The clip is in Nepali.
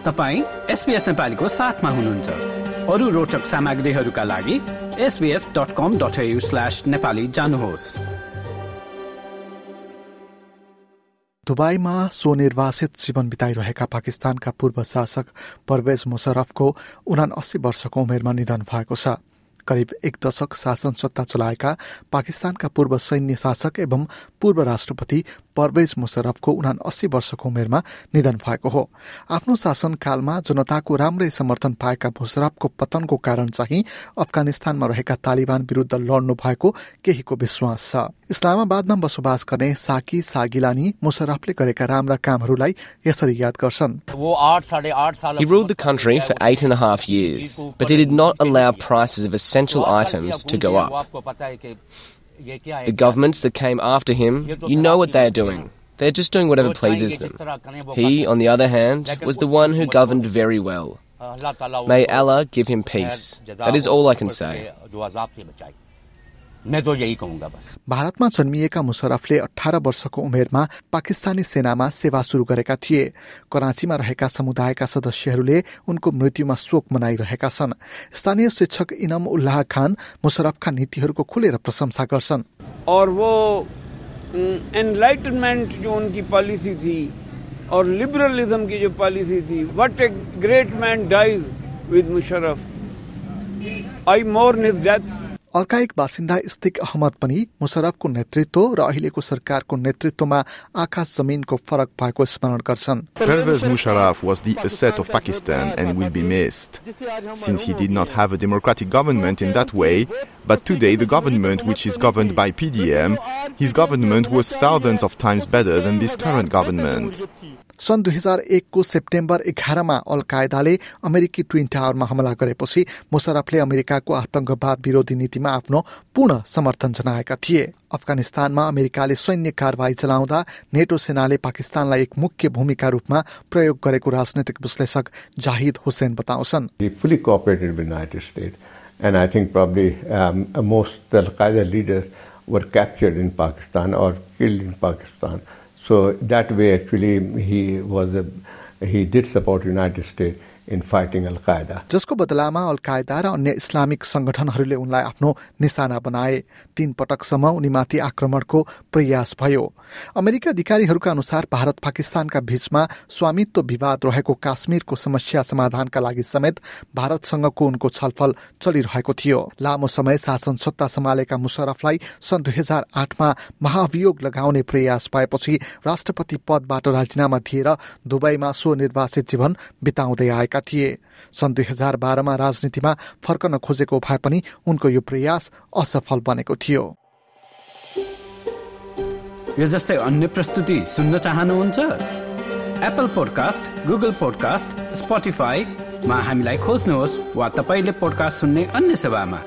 तपाईँ एसपिएस नेपालीको साथमा हुनुहुन्छ। अरू रोचक सामग्रीहरूका लागि एसबिएस डट जानुहोस्। दुबईमा स्वनिर्वासित जीवन बिताइरहेका पाकिस्तानका पूर्व शासक परवेज मुशरफको उना अस्सी वर्षको उमेरमा निधन भएको छ। करिब एक दशक शासन सत्ता चलाएका पाकिस्तानका पूर्व सैन्य शासक एवं पूर्व राष्ट्रपति परवेज मुशरफको उना अस्सी वर्षको उमेरमा निधन भएको हो। आफ्नो शासनकालमा जनताको राम्रै समर्थन पाएका मुशरफको पतनको कारण चाहिँ अफगानिस्तानमा रहेका तालिबान विरूद्ध लड्नु भएको केहीको विश्वास छ। इस्लामाबादमा बसोबास गर्ने साकी सागिलानी मुशरफले गरेका राम्रा कामहरूलाई यसरी याद गर्छन्। He ruled the country for eight and a half years, but he did not allow prices of essential items to go up. The governments that came after him, you know what they are doing. They're just doing whatever pleases them. He, on the other hand, was the one who governed very well. May Allah give him peace. That is all I can say. भारतमा जन्मिएका मुशरफले अठार वर्षको उमेरमा पाकिस्तानी सेनामा सेवा शुरू गरेका थिए। कराँचीमा रहेका समुदायका सदस्यहरूले उनको मृत्युमा शोक मनाइरहेका छन्। स्थानीय शिक्षक इनम उल्लाह खान मुशरफका नीतिहरूको खुलेर प्रशंसा गर्छन्। और वो एनलाइटनमेंट जो उनकी पॉलिसी थी और लिबरलिज्म की जो पॉलिसी थी what a great man dies with Musharraf I mourn his death अर्का एक बासिन्दा इस्तिक अहमद पनि मुशरफको नेतृत्व र अहिलेको सरकारको नेतृत्वमा आकाश जमिनको फरक भएको स्मरण गर्छन् Pervez Musharraf was the asset of Pakistan and will be missed. Since he did not have a democratic government in that way, but today the government which is governed by PDM, his government was thousands of times better than this current government. सन् दुई हजार एकको सेप्टेम्बर एघारमा अल कायदाले अमेरिकी ट्विन टावरमा हमला गरेपछि मुशरफले अमेरिकाको आतंकवाद विरोधी नीतिमा आफ्नो पूर्ण समर्थन जनाएका थिए अफगानिस्तानमा अमेरिकाले सैन्य कारवाही चलाउँदा नेटो सेनाले पाकिस्तानलाई एक मुख्य भूमिका रूपमा प्रयोग गरेको राजनैतिक विश्लेषक जाहिद हुसेन बताउँछन् and I think probably um, most Al Qaeda leaders were captured in Pakistan or killed in Pakistan. So that way, actually, he was a, he did support United States in fighting Al Qaeda. जसको बदलामा अल कायदा र अन्य इस्लामिक संगठनहरूले उनलाई आफ्नो निशाना बनाए। तीन पटकसम्म उनीमाथि आक्रमणको प्रयास भयो। अमेरिका अधिकारीहरूका अनुसार भारत पाकिस्तानका बीचमा स्वामित्व विवाद रहेको काश्मीरको समस्या समाधानका लागि समेत भारतसँगको उनको छलफल चलिरहेको थियो। लामो समय शासन सत्ता सम्हालेका मुशरफलाई सन् दुई हजार आठमा महाभियोग लगाउने प्रयास भएपछि राष्ट्रपति पदबाट राजीनामा दिएर दुबईमा स्वनिर्वासित जीवन बिताउँदै आएका थिए। सन् दुई हजार बाह्रमा राजनीतिमा फर्कन खोजेको भए पनि उनको यो प्रयास असफल बनेको थियो। यो जस्तै अन्य प्रस्तुति सुन्न चाहनुहुन्छ? एप्पल पोडकास्ट गुगल पोडकास्ट स्पोटिफाईमा हामीलाई खोज्नुहोस् वा तपाईँले पोडकास्ट सुन्ने अन्य सेवामा।